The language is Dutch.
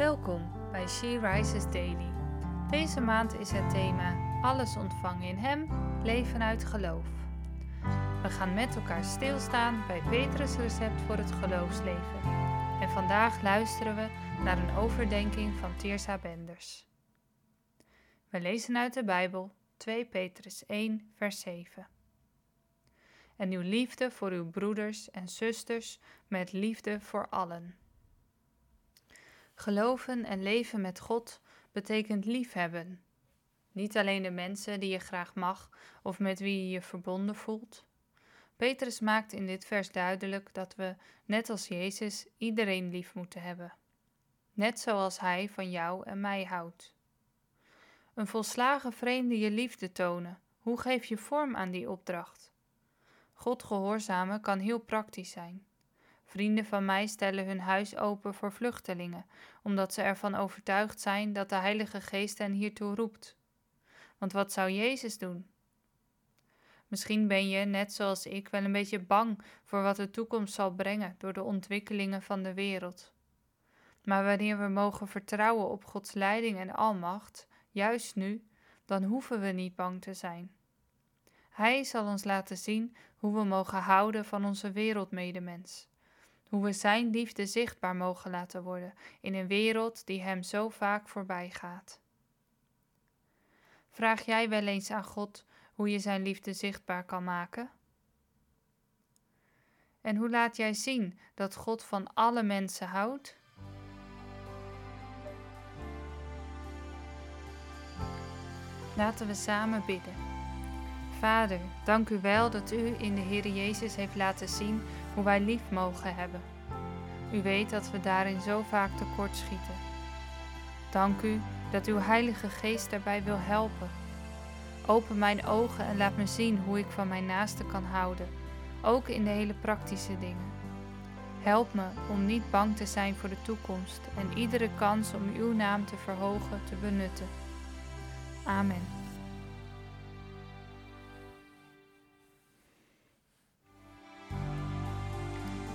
Welkom bij She Rises Daily. Deze maand is het thema Alles ontvangen in Hem, leven uit geloof. We gaan met elkaar stilstaan bij Petrus' recept voor het geloofsleven. En vandaag luisteren we naar een overdenking van Tirsa Benders. We lezen uit de Bijbel 2 Petrus 1, vers 7. En uw liefde voor uw broeders en zusters met liefde voor allen. Geloven en leven met God betekent liefhebben. Niet alleen de mensen die je graag mag of met wie je je verbonden voelt. Petrus maakt in dit vers duidelijk dat we, net als Jezus, iedereen lief moeten hebben. Net zoals Hij van jou en mij houdt. Een volslagen vreemde je liefde tonen. Hoe geef je vorm aan die opdracht? God gehoorzamen kan heel praktisch zijn. Vrienden van mij stellen hun huis open voor vluchtelingen, omdat ze ervan overtuigd zijn dat de Heilige Geest hen hiertoe roept. Want wat zou Jezus doen? Misschien ben je, net zoals ik, wel een beetje bang voor wat de toekomst zal brengen door de ontwikkelingen van de wereld. Maar wanneer we mogen vertrouwen op Gods leiding en almacht, juist nu, dan hoeven we niet bang te zijn. Hij zal ons laten zien hoe we mogen houden van onze wereldmedemens hoe we Zijn liefde zichtbaar mogen laten worden in een wereld die Hem zo vaak voorbij gaat. Vraag jij wel eens aan God hoe je Zijn liefde zichtbaar kan maken? En hoe laat jij zien dat God van alle mensen houdt? Laten we samen bidden. Vader, dank u wel dat u in de Heer Jezus heeft laten zien hoe wij lief mogen hebben. U weet dat we daarin zo vaak tekort schieten. Dank u dat uw Heilige Geest daarbij wil helpen. Open mijn ogen en laat me zien hoe ik van mijn naaste kan houden, ook in de hele praktische dingen. Help me om niet bang te zijn voor de toekomst en iedere kans om uw naam te verhogen te benutten. Amen.